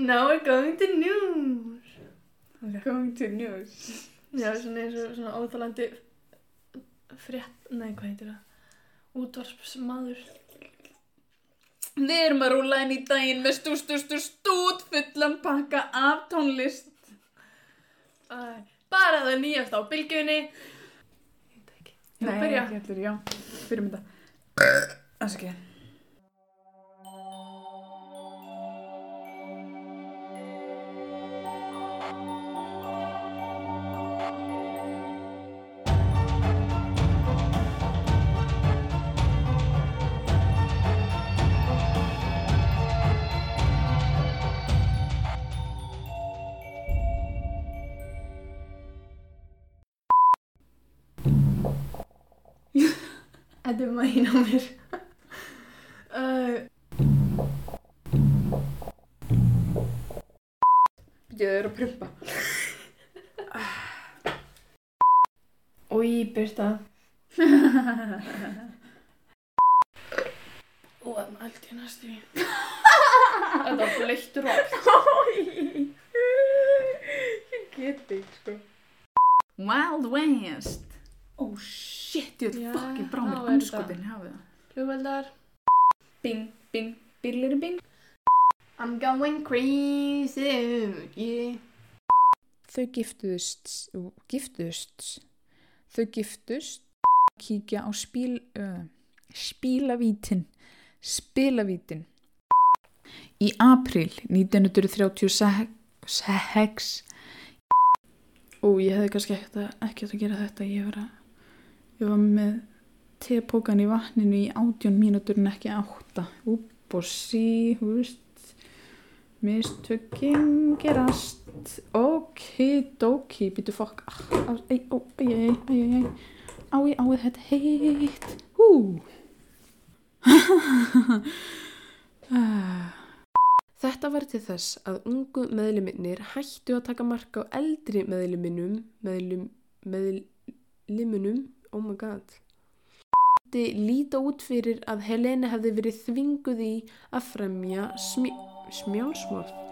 Now we're going to news. Going to news. Já, svona eins og svona óþálandi frétt, nei, hvað heitir það? Útvarpsmaður. Við erum að rúla inn í daginn með stú, stú, stú, stút fullan pakka af tónlist. Æ, bara það nýjast á bylgjunni. Ég veit ekki. Ég Nei, ekki allir, já. Byrjum þetta. Það ekki. Þetta er mæn á mér. Ég er að prumpa. Ói, byrta. Ó, það ég næstu í. Þetta var bleittur og allt. Ég get ekki, sko. Wild West. Oh shit, ég er fucking brá mér anskotin hafið það. Flugveldar. Bing, bing, birlir bing. I'm going crazy, yeah. Þau giftuðust, ú, giftuðust, þau giftust, kíkja á spíl, uh, spílavítin, spilavítin. Í april 1936, og ég hefði kannski ekkert að, ekkert að gera þetta, ég var, að, ég var með tepókan í vatninu í átjón mínútur en ekki átta. Úp og sí, þú veist, mistökking gerast. Okidoki, býtu fokk. Ei, ei, ei. Ái, ái, þetta heitt. Hú. Þetta var til þess að ungu meðluminnir hættu að taka marka á eldri meðluminnum, meðlum, meðlumunum, oh my god. Líta út fyrir að Helene hefði verið þvinguð í að fremja smjálsmorð.